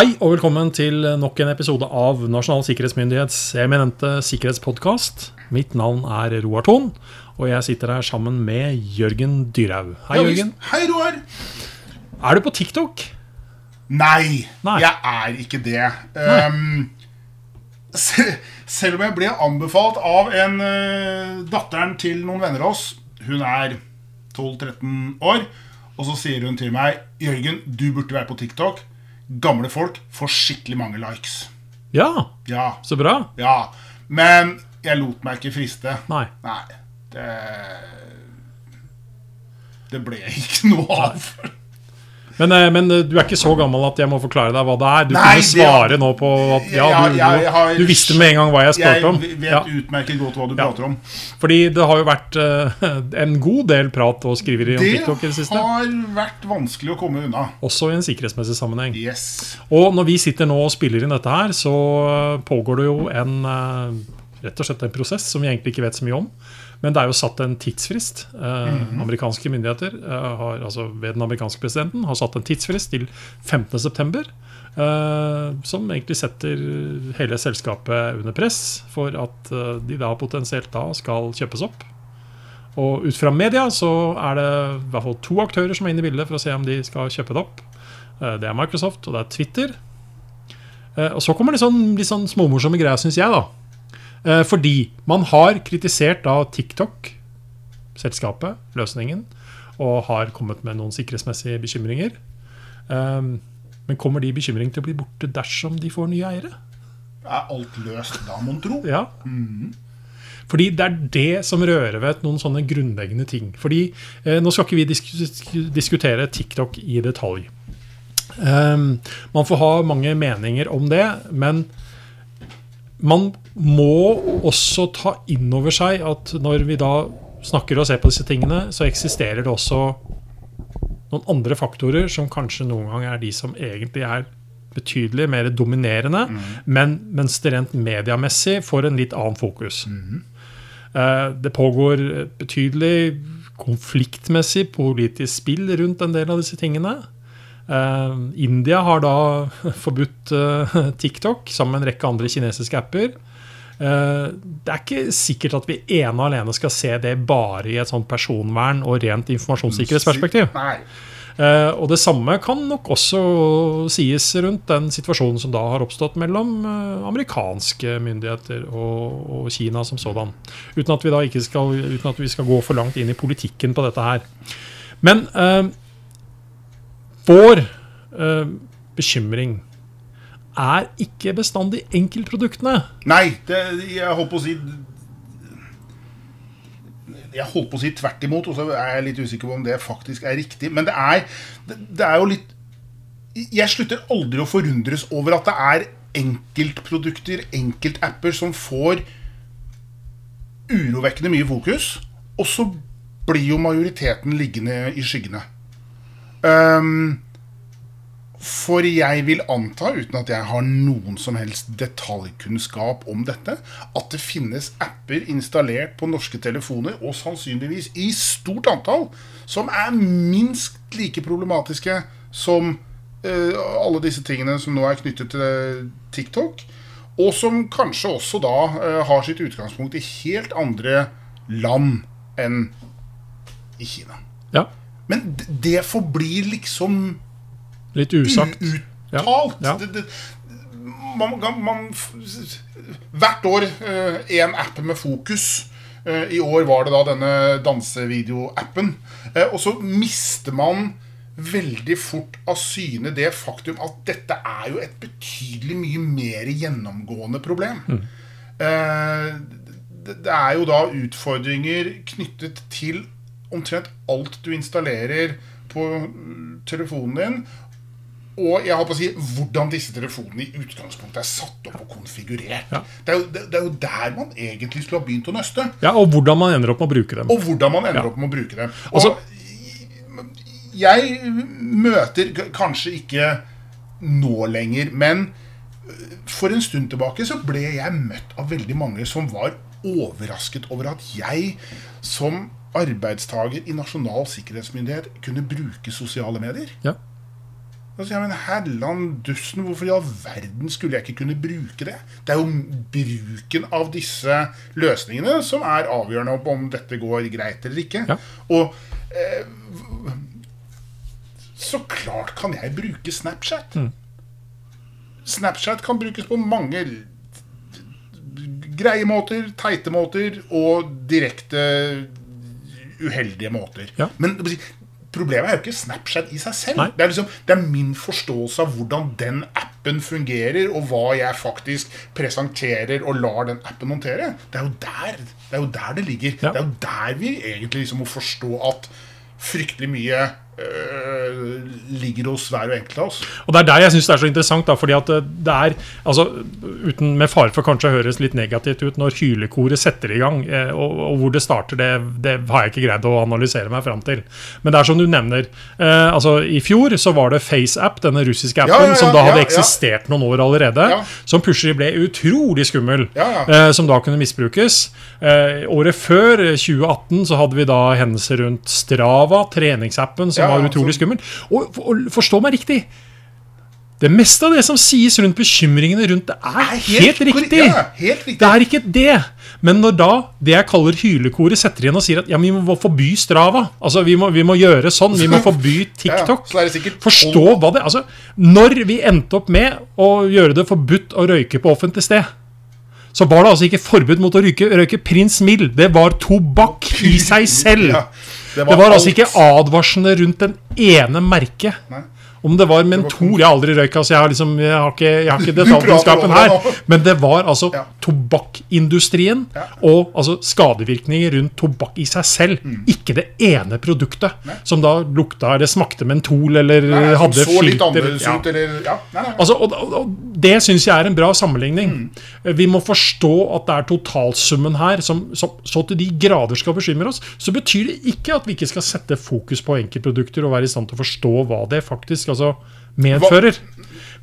Hei og velkommen til nok en episode av Nasjonal sikkerhetsmyndighets eminente sikkerhetspodkast. Mitt navn er Roar Thon, og jeg sitter her sammen med Jørgen Dyrhaug. Hei, Jørgen. Hei, Roar. Er du på TikTok? Nei, Nei. jeg er ikke det. Um, se, selv om jeg ble anbefalt av en uh, datteren til noen venner av oss Hun er 12-13 år. Og så sier hun til meg Jørgen, du burde være på TikTok. Gamle folk får skikkelig mange likes. Ja, Ja, så bra. ja. Men jeg lot meg ikke friste. Nei. Nei. Det Det ble ikke noe av. Men, eh, men eh, du er ikke så gammel at jeg må forklare deg hva det er. Du Nei, kunne det- svare nå på at ja, du, jeg- jeg har- du, visste med en gang hva jeg Jeg spurte om. vet Ja, utmerket godt hva du prater om. fordi det har jo vært uh, en god del prat og skriveri om Det TikTok i det siste. har vært vanskelig å komme unna. Også i en sikkerhetsmessig sammenheng. Yes. Og når vi sitter nå og spiller inn dette her, så pågår det jo en uh, rett og slett en prosess som vi egentlig ikke vet så mye om. Men det er jo satt en tidsfrist. Eh, Amerikanske myndigheter, eh, har, altså ved den amerikanske presidenten, har satt en tidsfrist til 15.9. Uh, som egentlig setter hele selskapet under press for at eh, de da potensielt da skal kjøpes opp. Og ut fra media så er det i hvert fall to aktører som er inne i bildet for å se om de skal kjøpe det opp. Eh, Det er Microsoft, og det er Twitter. Eh, Og så kommer det sånn, litt sånn småmorsomme greier, syns jeg. da Eh, Fordi man har kritisert da TikTok, selskapet, løsningen, og har kommet med noen sikkerhetsmessige bekymringer. Eh, Men kommer de bekymringene til å bli borte dersom de får nye eiere? Er alt løst da, mon tro? Ja. Fordi det er det som rører ved noen sånne grunnleggende ting. Fordi eh, Nå skal ikke vi disk diskutere TikTok i detalj. Ehm, man får ha mange meninger om det, men man må også ta inn over seg at når vi da snakker og ser på disse tingene, så eksisterer det også noen andre faktorer som kanskje noen ganger er de som egentlig er betydelig mer dominerende, men mens det rent mediemessig får en litt annen fokus. Mm. Det pågår et betydelig konfliktmessig politisk spill rundt en del av disse tingene. Eh, India har da forbudt eh, TikTok sammen med en rekke andre kinesiske apper. Eh, det er ikke sikkert at vi ene og alene skal se det bare i et sånt personvern og rent informasjonssikkerhetsperspektiv. Og det samme kan nok også sies rundt den situasjonen som da har oppstått mellom amerikanske myndigheter og, og Kina som sådan. Uten at vi da ikke skal, uten at vi skal gå for langt inn i politikken på dette her. Men vår eh, bekymring er ikke bestandig enkeltproduktene. Nei, det, jeg holdt på å si Jeg holdt på å si tvert imot, og så er jeg litt usikker på om det faktisk er riktig. Men det er, det er jo litt Jeg slutter aldri å forundres over at det er enkeltprodukter, enkeltapper, som får urovekkende mye fokus, og så blir jo majoriteten liggende i skyggene. Um, for jeg vil anta, uten at jeg har noen som helst detaljkunnskap om dette, at det finnes apper installert på norske telefoner, og sannsynligvis i stort antall, som er minst like problematiske som uh, alle disse tingene som nå er knyttet til TikTok. Og som kanskje også da uh, har sitt utgangspunkt i helt andre land enn i Kina. Ja, Men det forblir liksom litt usagt. uuttalt. Ja, ja. Det, det, man, man, hvert år én app med fokus. Eh, I år var det da denne dansevideoappen. Eh, og så mister man veldig fort av syne det faktum at dette er jo et betydelig mye mer gjennomgående problem. Eh, det, det er jo da utfordringer knyttet til omtrent alt du installerer på telefonen din. Og jeg har på å si hvordan disse telefonene i utgangspunktet er satt opp og konfigurert. Ja. Det, er jo, det, det er jo der man egentlig skulle ha begynt å nøste. Ja, Og hvordan man ender opp med å bruke dem. Og hvordan man ender Ja. opp med å bruke dem. Og jeg møter kanskje ikke nå lenger, men øh, for en stund tilbake så ble jeg møtt av veldig mange som var overrasket over at jeg som arbeidstager i Nasjonal sikkerhetsmyndighet kunne bruke sosiale medier. Ja. Altså, ja, men Herland dusten, hvorfor i all verden skulle jeg ikke kunne bruke det? Det er jo bruken av disse løsningene som er avgjørende om- om dette går greit eller ikke. Ja. Og eh, så klart kan jeg bruke Snapchat. Snapchat kan brukes på mange greie måter, teite måter og direkte uheldige måter. Ja. Men problemet er jo ikke Snapchat i seg selv. Det er, liksom, det er min forståelse av hvordan den appen fungerer, og hva jeg faktisk presenterer og lar den appen håndtere. Det er jo der det, er jo der det ligger. Ja. Det er jo der vi egentlig liksom må forstå at fryktelig mye øh, ligger hos hver og enkelt av oss. Og det er der jeg syns det er så interessant, da, fordi at det det er altså, uten Med fare for kanskje å høres litt negativt ut når hylekoret setter i gang, eh, og, og hvor det starter, det, det har jeg ikke greid å analysere meg fram til. Men det er som du nevner. Eh, altså I fjor så var det FaceApp, denne russiske appen, Ja, ja, ja, som da hadde eksistert noen år allerede, som plutselig ble utrolig skummel, eh, som da kunne misbrukes. Eh, året før, eh, 2018, så hadde vi da hendelser rundt Strava, treningsappen, som var utrolig altså- Og, og forstå meg riktig. Det meste av det som sies rundt bekymringene rundt det, er Er helt, helt, riktig. Ja, helt riktig. Det er ikke det. Men når da det jeg kaller hylekoret setter igjen og sier at ja, vi må forby Strava Altså vi må, vi må gjøre sånn, vi må forby TikTok. ja. Forstå hva det Altså, når vi endte opp med å gjøre det forbudt å røyke på offentlig sted, så var det altså ikke forbud mot å røyke, røyke Prins Mild. Det var tobakk i seg selv. Ja, det var, altså ikke advarslene rundt den ene merket. Nei. Om det var mentol Jeg har aldri røyka, så jeg har, liksom, jeg har ikke, jeg har ikke detaljkunnskapen her. Men det var altså Ja. tobakkindustrien Ja. og altså skadevirkninger rundt tobakk i seg selv. Mm. Ikke det ene produktet som da lukta eller smakte mentol eller Nei, nei, hadde så litt filter. annerledes Ja. ut, eller Ja, nei, nei. Altså, og, og, og Det syns jeg er en bra sammenligning. Mm. Vi må forstå at det er totalsummen her som, som så til de grader skal bekymre oss. Så betyr det ikke at vi ikke skal sette fokus på enkeltprodukter og være i stand til å forstå hva det faktisk altså, medfører.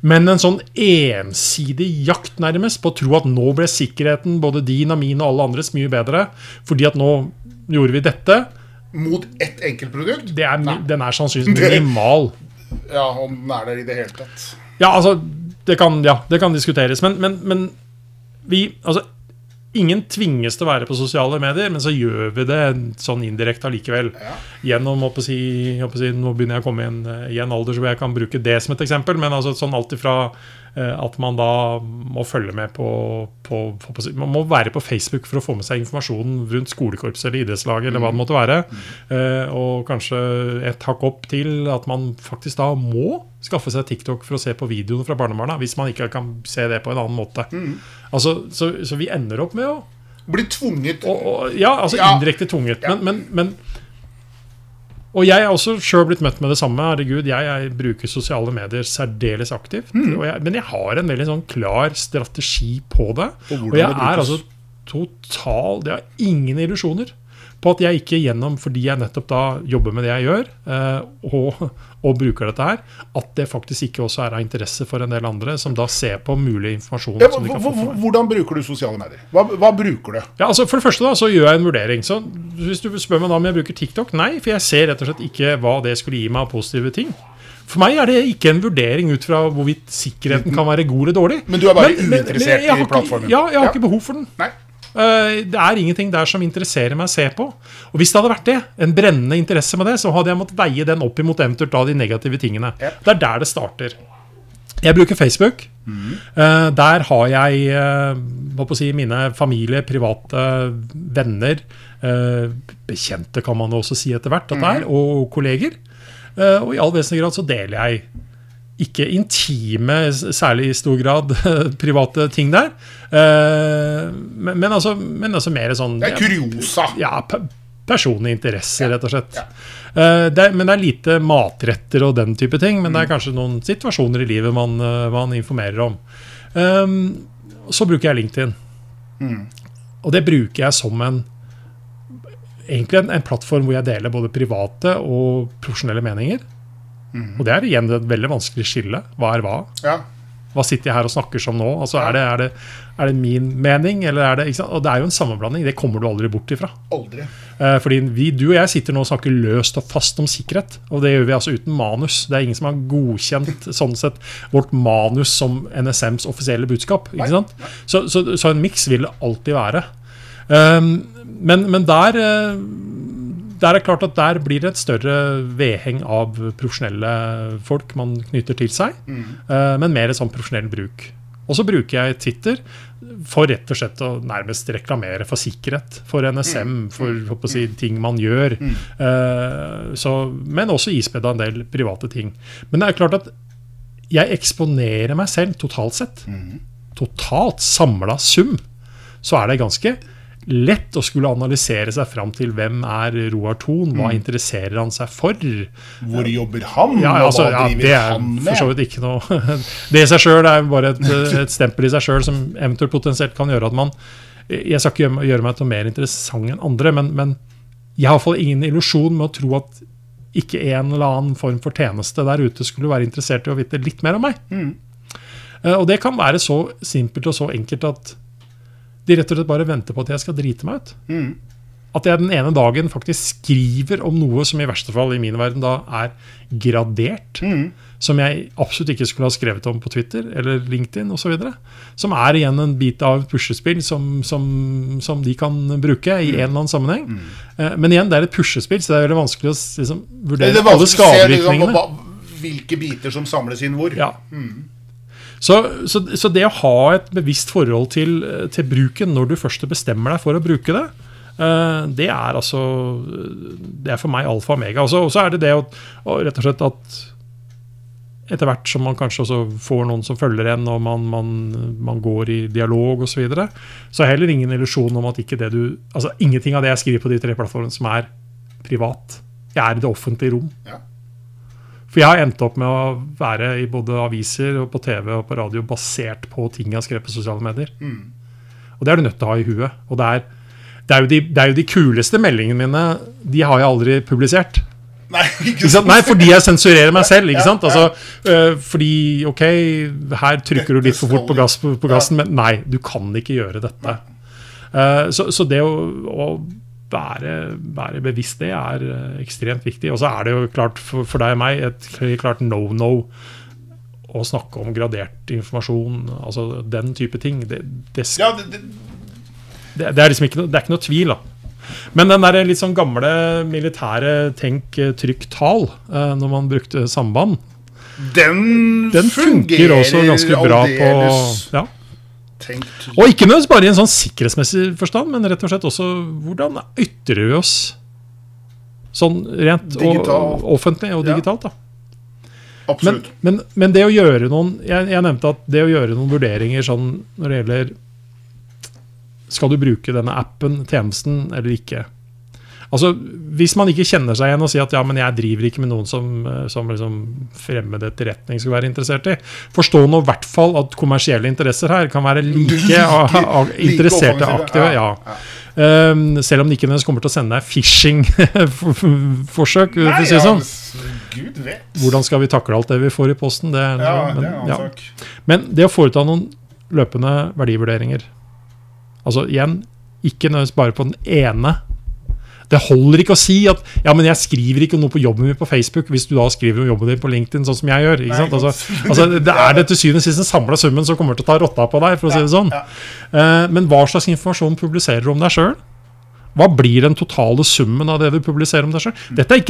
Men en sånn ensidig jakt nærmest på å tro at nå ble sikkerheten både din og min og alle andres mye bedre fordi at nå gjorde vi dette, Mot ett enkeltprodukt? det er, den er sannsynligvis minimal. Ja, om den er der i det hele tatt. Ja, altså, det kan, ja, det kan diskuteres. Men, men, men vi Altså, ingen tvinges til å være på sosiale medier, men så gjør vi det sånn indirekte allikevel. Ja. Gjennom å si, å si, Nå begynner jeg å komme i en, i en alder hvor jeg kan bruke det som et eksempel, men altså sånn alt ifra eh, at man da må følge med på, på, på, Man må være på Facebook for å få med seg informasjonen rundt skolekorps eller idrettslag eller hva det måtte være. Eh, og kanskje et hakk opp til at man faktisk da må skaffe seg TikTok for å se på videoene fra barnebarna, hvis man ikke kan se det på en annen måte. Altså, så, så vi ender opp med å Bli tvunget og, og, ja, altså Ja. indirekte tvunget. Ja. Men, men, men Og jeg er også sjøl blitt møtt med det samme. Herregud, jeg, jeg bruker sosiale medier særdeles aktivt. Mm. Jeg, men jeg har en veldig sånn klar strategi på det. Og Og jeg det er altså total Jeg har ingen illusjoner på at jeg ikke gjennom, fordi jeg nettopp da jobber med det jeg gjør, eh, og, og bruker dette her, at det faktisk ikke også er av interesse for en del andre, som da ser på mulig informasjon. ja, som de hva-. Hvordan bruker du sosiale medier? Hva, hva bruker du? Ja, altså For det første da, så gjør jeg en vurdering. Så Hvis du spør meg da om jeg bruker TikTok, nei, for jeg ser rett og slett ikke hva det skulle gi meg av positive ting. For meg er det ikke en vurdering ut fra hvorvidt sikkerheten kan være god eller dårlig. Men du er bare uinteressert men, men, i plattformen? Ja, jeg har Ja. ikke behov for den. Nei. Eh, Det er ingenting der som interesserer meg å se på. Og hvis det hadde vært det, en brennende interesse med det, så hadde jeg måttet veie den opp imot eventuelt da de negative tingene. Yep. Det er der det starter. Jeg bruker Facebook. Mm. der har jeg eh, hva si, mine familie, private venner, eh, bekjente kan man også si etter hvert, dette det er, og kolleger. Eh, og i all vesentlig grad så deler jeg ikke intime, særlig i stor grad, private ting der. Eh, men, men, altså, men altså mer sånn Det er kuriosa. ja, pe personlig interesse, rett og slett. Ja. Eh, det er, men det er lite matretter og den type ting. Men det er kanskje noen situasjoner i livet man, eh, man informerer om. Um, så bruker jeg LinkedIn. Og det bruker jeg som en egentlig en, en plattform hvor jeg deler både private og profesjonelle meninger. Og det er igjen et veldig vanskelig skille. Hva er hva? Ja. Hva sitter jeg her og snakker som nå? Altså, er, det, er, det, er, det, min mening, eller er det? Og det er jo en sammenblanding. Det kommer du aldri bort ifra. Aldri. Eh, fordi vi, du og jeg sitter nå og snakker løst og fast om sikkerhet. Og det gjør vi altså uten manus. Det er ingen som har godkjent sånn sett vårt manus som NSMs offisielle budskap. ikke sant? Så, så, så en miks vil det alltid være. Um, men, men der uh, der er klart at der blir det et større vedheng av profesjonelle folk man knytter til seg. Mm. Uh, men mer sånn profesjonell bruk. Og så bruker jeg Twitter for rett og slett å nærmest reklamere for sikkerhet. For NSM, mm. for å si, mm. ting man gjør. Uh, så, men også ispedd en del private ting. Men det er klart at jeg eksponerer meg selv totalt sett. Totalt samla sum. Så er det ganske lett å skulle analysere seg fram til hvem er Roar Thon, hva mm. interesserer han seg for? Hvor jobber han, ja, altså, hva driver ja, han med? For så vidt ikke noe Det i seg sjøl er bare et, et, stempel i seg sjøl som eventuelt potensielt kan gjøre at man Jeg skal ikke gjøre, meg til mer interessant enn andre, men, men jeg har iallfall ingen illusjon med å tro at ikke en eller annen form for tjeneste der ute skulle være interessert i å vite litt mer om meg. Mm. Uh, og det kan være så simpelt og så enkelt at de rett og slett bare venter på at jeg skal drite meg ut. Mm. At jeg den ene dagen faktisk skriver om noe som i verste fall i min verden da er gradert. Mm. Som jeg absolutt ikke skulle ha skrevet om på Twitter eller LinkedIn osv. Som er igjen en bit av et puslespill som, som, som, de kan bruke i en eller annen sammenheng. Mm. Eh, men igjen, det er et puslespill, så det er veldig vanskelig å liksom, vurdere alle skadevirkningene. Liksom, hvilke biter som samles inn hvor. Ja. Mm. Så, så, så, det å ha et bevisst forhold til, til, bruken når du først bestemmer deg for å bruke det, uh, det er altså Det er for meg alfa og omega. Og så er det det å, rett og slett at etter hvert som man kanskje også får noen som følger en, og man, man, man går i dialog osv., så, videre, så er heller ingen illusjon om at ikke det du Altså ingenting av det jeg skriver på de tre plattformene som er privat. Jeg er i det offentlige rom. Ja. For jeg har endt opp med å være i både aviser og på TV og på radio basert på ting jeg har skrevet på sosiale medier. Mm. Og det er du nødt til å ha i huet. Og det er, det er, jo, de, det er jo de kuleste meldingene mine. De har jeg aldri publisert. Nei? Nei, fordi jeg sensurerer meg selv. ikke sant? Altså, øh, fordi ok, her trykker du litt for fort på, gass, på, på gassen, men nei, du kan ikke gjøre dette. Uh, så, så, det å, å være, være, bevisst det er eh, ekstremt viktig. Og så er det jo klart for, for deg og meg et klart no-no å snakke om gradert informasjon. Altså den type ting. Det, det, ja, det, det er liksom ikke, det er ikke noe tvil, da. Men den der litt sånn gamle militære tenk, eh, trykk, tal, eh, når man brukte samband, den, den fungerer også ganske bra på ja. Og ikke nødvendigvis bare i en sånn sikkerhetsmessig forstand, men rett og slett også hvordan ytrer vi oss sånn rent og, offentlig og digitalt. da. Men, men, men, det å gjøre noen jeg, jeg, nevnte at det å gjøre noen vurderinger sånn når det gjelder Skal du bruke denne appen, tjenesten, eller ikke? Altså, Hvis man ikke kjenner seg igjen og sier at ja, men jeg driver ikke med noen som, eh, som liksom fremmed etterretning skal være interessert i, forstå nå i hvert fall at kommersielle interesser her kan være like, like interesserte like aktive. ja. Um, selv om de ikke nødvendigvis kommer til å sende deg phishing-forsøk. Si sånn. Gud vet. Hvordan skal vi takle alt det vi får i posten? Det, ja, men, det er men det å foreta noen løpende verdivurderinger Altså igjen, ikke nødvendigvis bare på den ene det holder ikke å si at ja, men jeg skriver ikke noe på jobben min på Facebook hvis du da skriver om jobben din på LinkedIn, sånn som jeg gjør. sant? Altså, altså, det er det til syvende og sist den samla summen som kommer til å ta rotta på deg. for å si det sånn. Uh, men hva slags informasjon publiserer du om deg sjøl? Hva blir den totale summen av det du publiserer om deg sjøl? Dette,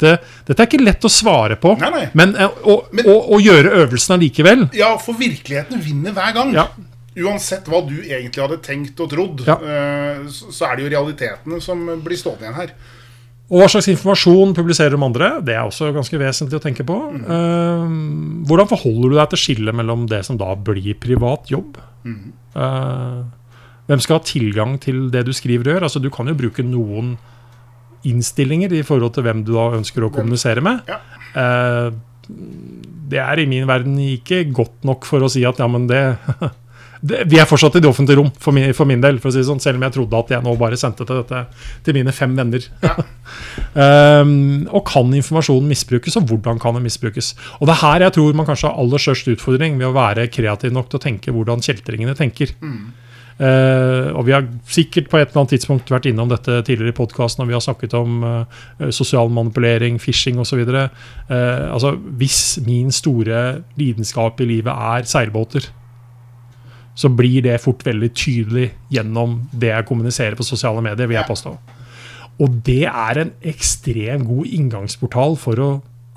dette, er ikke lett å svare på, nei, nei. men å, men, å, å, gjøre øvelsen allikevel Ja, for virkeligheten vinner hver gang. Ja uansett hva du egentlig hadde tenkt og trodd, ja. Eh, så er det jo realitetene som blir stående igjen her. Og Hva slags informasjon publiserer om andre? Det er også ganske vesentlig å tenke på. Mm. Hvordan forholder du deg til skillet mellom det som da blir privat jobb? Mm. Hvem skal ha tilgang til det du skriver og gjør? Altså, du kan jo bruke noen innstillinger i forhold til hvem du da ønsker å kommunisere med. Ja. Det er i min verden ikke godt nok for å si at ja, men det det, vi er fortsatt i det offentlige rom, for min, for min del. For si sånn, selv om jeg trodde at jeg nå bare sendte til dette til mine fem venner. um, og kan informasjonen misbrukes, og hvordan kan den misbrukes? Og Det er her jeg tror man kanskje har aller størst utfordring ved å være kreativ nok til å tenke hvordan kjeltringene tenker. Uh, og Vi har sikkert på et eller annet tidspunkt vært innom dette tidligere i podkasten når vi har snakket om uh, sosial manipulering, phishing osv. Uh, altså, hvis min store lidenskap i livet er seilbåter, så blir det fort veldig tydelig gjennom det jeg kommuniserer på sosiale medier. vil jeg påstå. Og det er en ekstremt god inngangsportal for å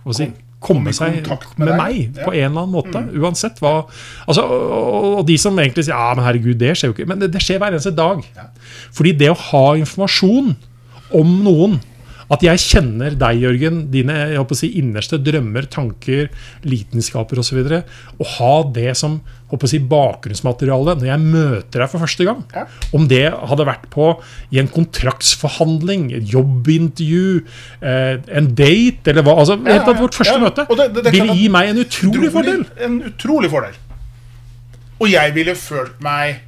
hva si, komme seg med, med meg Ja. på en eller annen måte. Uansett hva altså, og, og de som egentlig sier ja, men herregud, det skjer jo ikke. Men det, det skjer hver eneste dag. Ja. Fordi det å ha informasjon om noen at jeg kjenner deg, Jørgen, dine jeg håper å si, innerste drømmer, tanker, lidenskaper osv. Og ha det som håper å si, bakgrunnsmateriale når jeg møter deg for første gang. Ja. Om det hadde vært på i en kontraktsforhandling, et jobbintervju, eh, en date eller hva. altså Ja, ja, Vårt første møte det- det- det ville gi meg en utrolig fordel. En utrolig fordel. Og jeg ville følt meg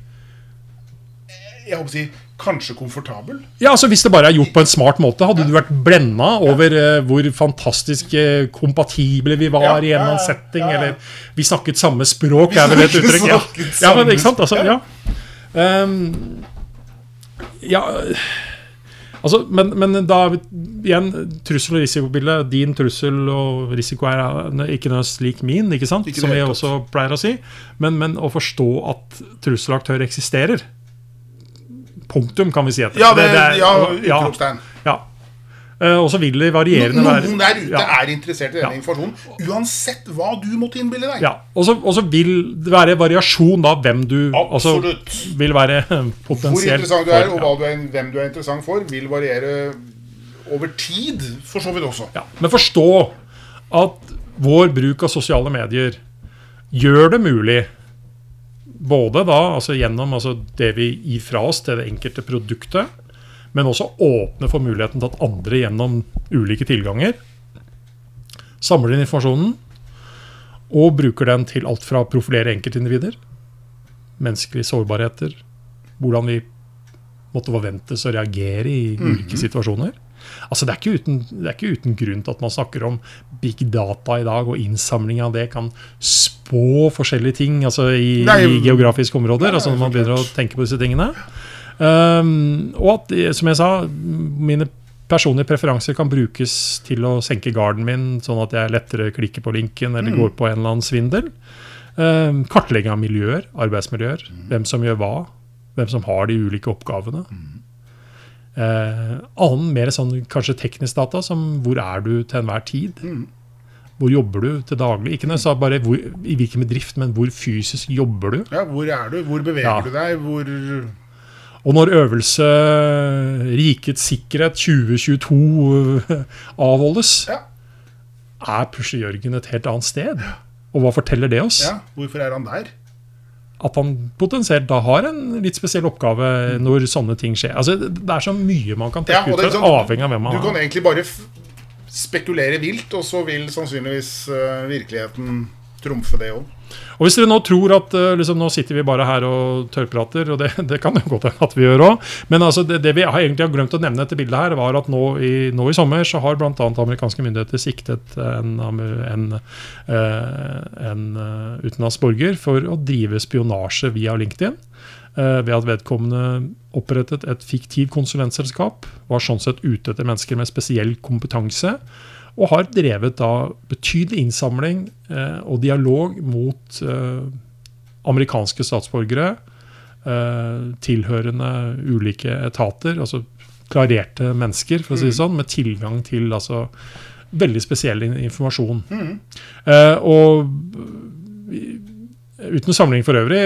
Jeg håper å si kanskje komfortabel. Ja, altså Hvis det bare er gjort på en smart måte, hadde du vært blenda over uh, hvor fantastisk uh, kompatible vi var Ja, i en eller annen ja, ja, setting, ja, ja. eller vi snakket samme språk, er vel et uttrykk. Ja, ja men ikke sant? Altså, ja. Um, ja Altså, men, men da igjen, trussel- og risikobildet. Din trussel og risiko er eh, ikke nødvendigvis slik min, ikke sant? Ikke som vi også pleier å si. Men, men å forstå at trusselaktør eksisterer. Punktum, kan vi si. Etter. Ja, det, er- ja utropstegn. ja. Eh, Og så vil det varierende være Noen der ute ja, er interessert i denne Ja. informasjonen, uansett hva du måtte innbille deg. ja. Og så vil det være variasjon da hvem du altså, Absolutt. vil være potensielt Hvor interessant du er, for, og du er, hvem du er interessant for, vil variere over tid, for så vidt også. Ja, men forstå at vår bruk av sosiale medier gjør det mulig både da, altså gjennom altså det vi gir fra oss til det enkelte produktet, men også åpne for muligheten til at andre gjennom ulike tilganger samler inn informasjonen og bruker den til alt fra å profilere enkeltindivider, menneskelige sårbarheter, hvordan vi måtte forventes å reagere i ulike situasjoner. Altså det, er ikke uten, det er ikke uten grunn til at man snakker om big data i dag, og innsamling av det kan spå forskjellige ting altså i, Nei, i geografiske områder. nei, altså når man begynner å tenke på disse tingene. Um, og at, eh, som jeg sa, mine personlige preferanser kan brukes til å senke garden min, sånn at jeg lettere klikker på linken eller Mm. går på en eller annen svindel. Um, kartlegging av miljøer, arbeidsmiljøer, Mm. hvem som gjør hva, hvem som har de ulike oppgavene. Eh, annen mer sånn kanskje teknisk data, som hvor er du til enhver tid? Mm. Hvor jobber du til daglig? Ikke nødvendigvis bare hvor, i hvilken bedrift, men hvor fysisk jobber du? Ja, Hvor er du? Hvor beveger Ja. du deg? Hvor Og når øvelse Rikets sikkerhet 2022 avholdes, Ja. er Pusher Jørgen et helt annet sted. Og hva forteller det oss? ja, hvorfor er han der? At han potensielt da har en litt spesiell oppgave når sånne ting skjer. Altså, Det er så mye man kan trekke ja, er ut, sånn- avhengig av hvem man Du kan er. egentlig bare spekulere vilt, og så vil sannsynligvis uh, virkeligheten trumfe det òg. Og Hvis dere nå tror at eh, liksom, nå sitter vi bare her og tørrprater, og det, det kan jo godt hende at vi gjør òg, men altså, det, det vi har egentlig har glemt å nevne etter bildet her, var at nå i, nå i sommer så har bl.a. amerikanske myndigheter siktet en, en, eh, en eh, utenlandsk borger for å drive spionasje via LinkedIn. ved at vedkommende opprettet et fiktivt konsulentselskap, var sånn sett ute etter mennesker med spesiell kompetanse, og har drevet da betydelig innsamling eh, og dialog mot eh, amerikanske statsborgere, eh, tilhørende ulike etater, altså klarerte mennesker, for å si det sånn, med tilgang til altså veldig spesiell informasjon. informasjon. Eh, og uten sammenligning for øvrig,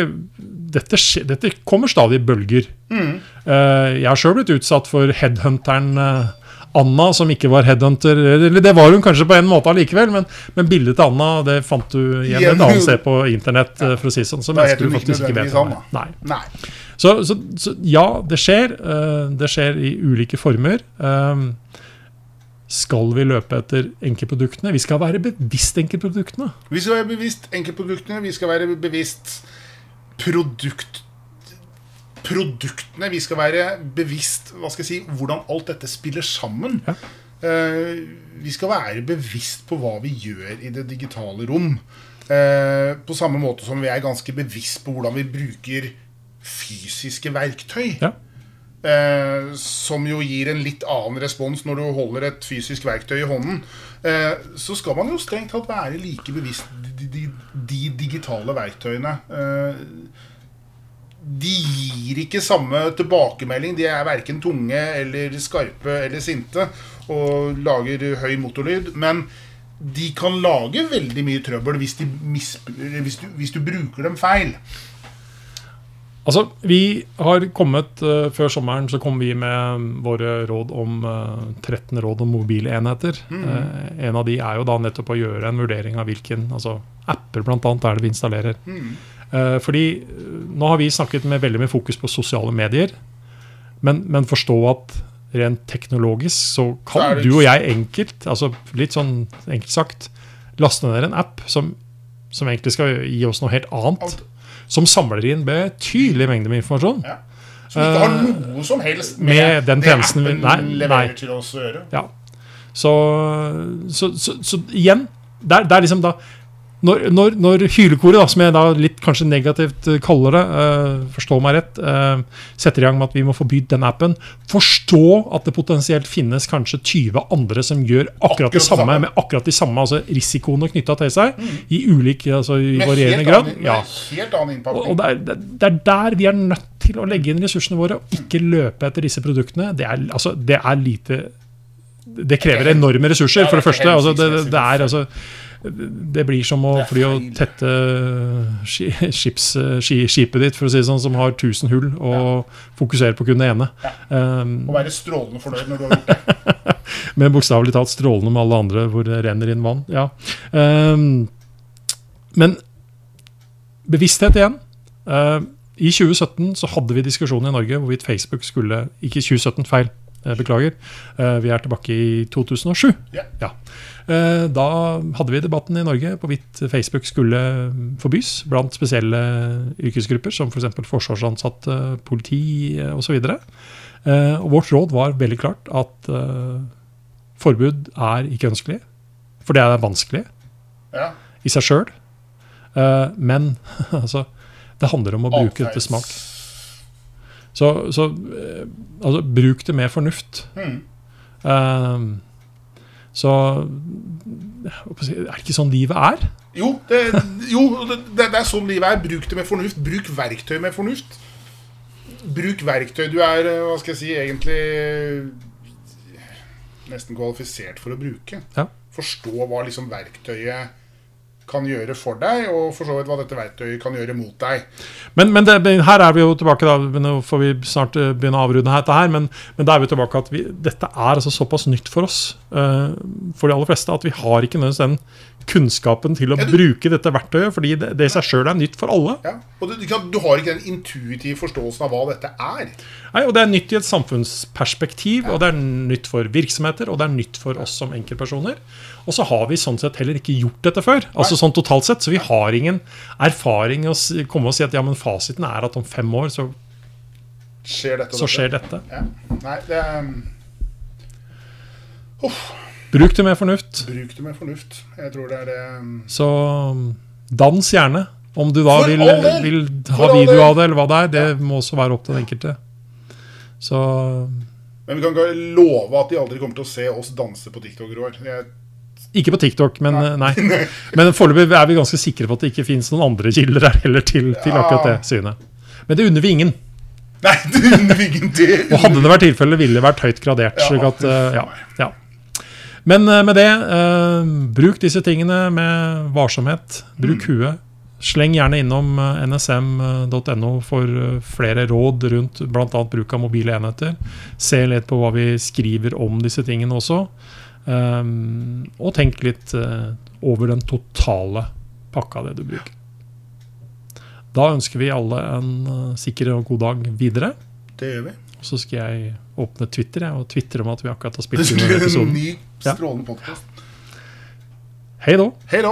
dette, skje- dette kommer stadig i bølger. Eh, jeg har sjøl blitt utsatt for headhunteren eh, Anna, som ikke var headhunter. Eller det var hun kanskje på en måte allikevel, men, men bildet til Anna det fant du igjen et annet sted på internett. Ja. for å si sånn, som Da mennesker du faktisk ikke vet er. Nei. Nei. Så, så, så ja, det skjer. eh, det skjer i ulike former. Um, skal vi løpe etter enkeltproduktene? Vi skal være bevisst enkeltproduktene. Vi skal være bevisst enkeltproduktene. Vi skal være bevisst produkt Produktene Vi skal være bevisst hva skal jeg si, hvordan alt dette spiller sammen. Ja. Eh, vi skal være bevisst på hva vi gjør i det digitale rom. Eh, på samme måte som vi er ganske bevisst på hvordan vi bruker fysiske verktøy. Ja. Eh, som jo gir en litt annen respons når du holder et fysisk verktøy i hånden. Eh, så skal man jo strengt tatt være like bevisst de, de, de digitale verktøyene. Eh, de gir ikke samme tilbakemelding. De er verken tunge eller skarpe eller sinte og lager høy motorlyd. Men de kan lage veldig mye trøbbel hvis, hvis, du, hvis du bruker dem feil. Altså, vi har kommet uh, Før sommeren så kom vi med våre råd om uh, 13 råd om mobile enheter. Uh, en av de er jo da nettopp å gjøre en vurdering av hvilken altså apper blant annet er det vi installerer. Eh, fordi eh, nå har vi snakket med veldig med fokus på sosiale medier. Men, men forstå at rent teknologisk så kan så du og jeg enkelt, altså litt sånn enkelt sagt, laste ned en app som, som egentlig skal gi oss noe helt annet. Som samler inn betydelige mengder med informasjon. Ja. Som ikke har noe som helst med, Eh, med den tjenesten vi- leverer til oss å gjøre. Ja. Så, så, så, så igjen det er, det er liksom da når, når, når hylekoret, da, som jeg da litt kanskje negativt eh, kaller det, uh, forstå meg rett, uh, setter i gang med at vi må forby den appen, forstå at det potensielt finnes kanskje 20 andre som gjør akkurat, Akkurat det samme, samme. med akkurat de samme altså risikoene knytta til seg, i ulik, altså i Med varierende grad. annen- Ja. helt annen Og, innpakning. og det, er, det, er der vi er nødt til å legge inn ressursene våre, og ikke løpe etter disse produktene. Det er, altså, det er lite Det krever enorme ressurser, for det første. Altså, det, det er altså det blir som å fly og tette ski- skips, ski, skipet ditt, for å si det sånn, som har 1000 hull, og fokusere på kun det ene. Um, Å være strålende fornøyd når du har gjort det. Men bokstavelig talt strålende med alle andre hvor det renner inn vann. Ja. Um, men bevissthet igjen. Uh, I 2017 så hadde vi diskusjonen i Norge hvorvidt Facebook skulle Ikke 2017, feil. Eh, Beklager. Uh, vi er tilbake i 2007. Ja. Uh, da hadde vi debatten i Norge på hvorvidt Facebook skulle forbys blant spesielle yrkesgrupper, som f.eks. For forsvarsansatte, politi osv. Vårt råd var veldig klart at forbud er ikke ønskelig. For det er vanskelig yeah. i seg sjøl. men altså, det handler om å bruke dette smak. Så, så eh, altså, bruk det med fornuft. Mm. Uh, så Er det ikke sånn livet er? Jo, det, jo det, det er sånn livet er. Bruk det med fornuft. Bruk verktøy med fornuft. Bruk verktøy du er eh, hva skal jeg si, egentlig nesten kvalifisert for å bruke. Ja. Forstå hva liksom verktøyet kan gjøre for deg, og for så vidt hva dette verktøyet kan gjøre mot deg. Men, men det, her er vi jo tilbake, da. Nå får vi snart eh, begynne å avrunde dette her. Men, men da er vi tilbake at vi, dette er altså såpass nytt for oss, uh, for de aller fleste, at vi har ikke nødvendigvis den kunnskapen til å Ja, du- bruke dette verktøyet, fordi det, det i seg sjøl er nytt for alle. Ja. Og du, du har ikke den intuitive forståelsen av hva dette er. Nei, og Det er nytt i et samfunnsperspektiv, og det er nytt for virksomheter, og det er nytt for oss som enkeltpersoner. Og så har vi sånn sett heller ikke gjort dette før, altså sånn totalt sett, så vi har ingen erfaring å komme og si at ja, men fasiten er at om fem år så, Skjer dette så dette? skjer dette. Ja. Nei, det er um. Bruk det med fornuft. Bruk det med fornuft. Jeg tror det er det um, Så dans gjerne. Om du da vil, vil ha video av det, eller hva det er, det må også være opp til den enkelte. Så Men vi kan ikke love at de aldri kommer til å se oss danse på TikTok, Roar. Ikke på TikTok, men nei. nei. Men foreløpig er vi ganske sikre på at det ikke finnes noen andre kilder her heller til, til Ja. akkurat det synet. Men det unner vi ingen. Nei, det unner ingen det. Og hadde det vært tilfellet, ville det vært høyt gradert. Ja, at, eh, ja. Men eh, med det, eh, bruk disse tingene med varsomhet. Bruk Mm. huet. Sleng gjerne innom eh, nsm.no for eh, flere råd rundt bl.a. bruk av mobile enheter. Se litt på hva vi skriver om disse tingene også. Eh, og tenk litt eh, over den totale pakka det du bruker. Da ønsker vi alle en sikker og god dag videre. Det gjør vi. Og så skal jeg åpne Twitter jeg, og tvitre om at vi akkurat har spilt inn denne en episoden. ny, Ja. strålende podkast. Hei da! Hei da.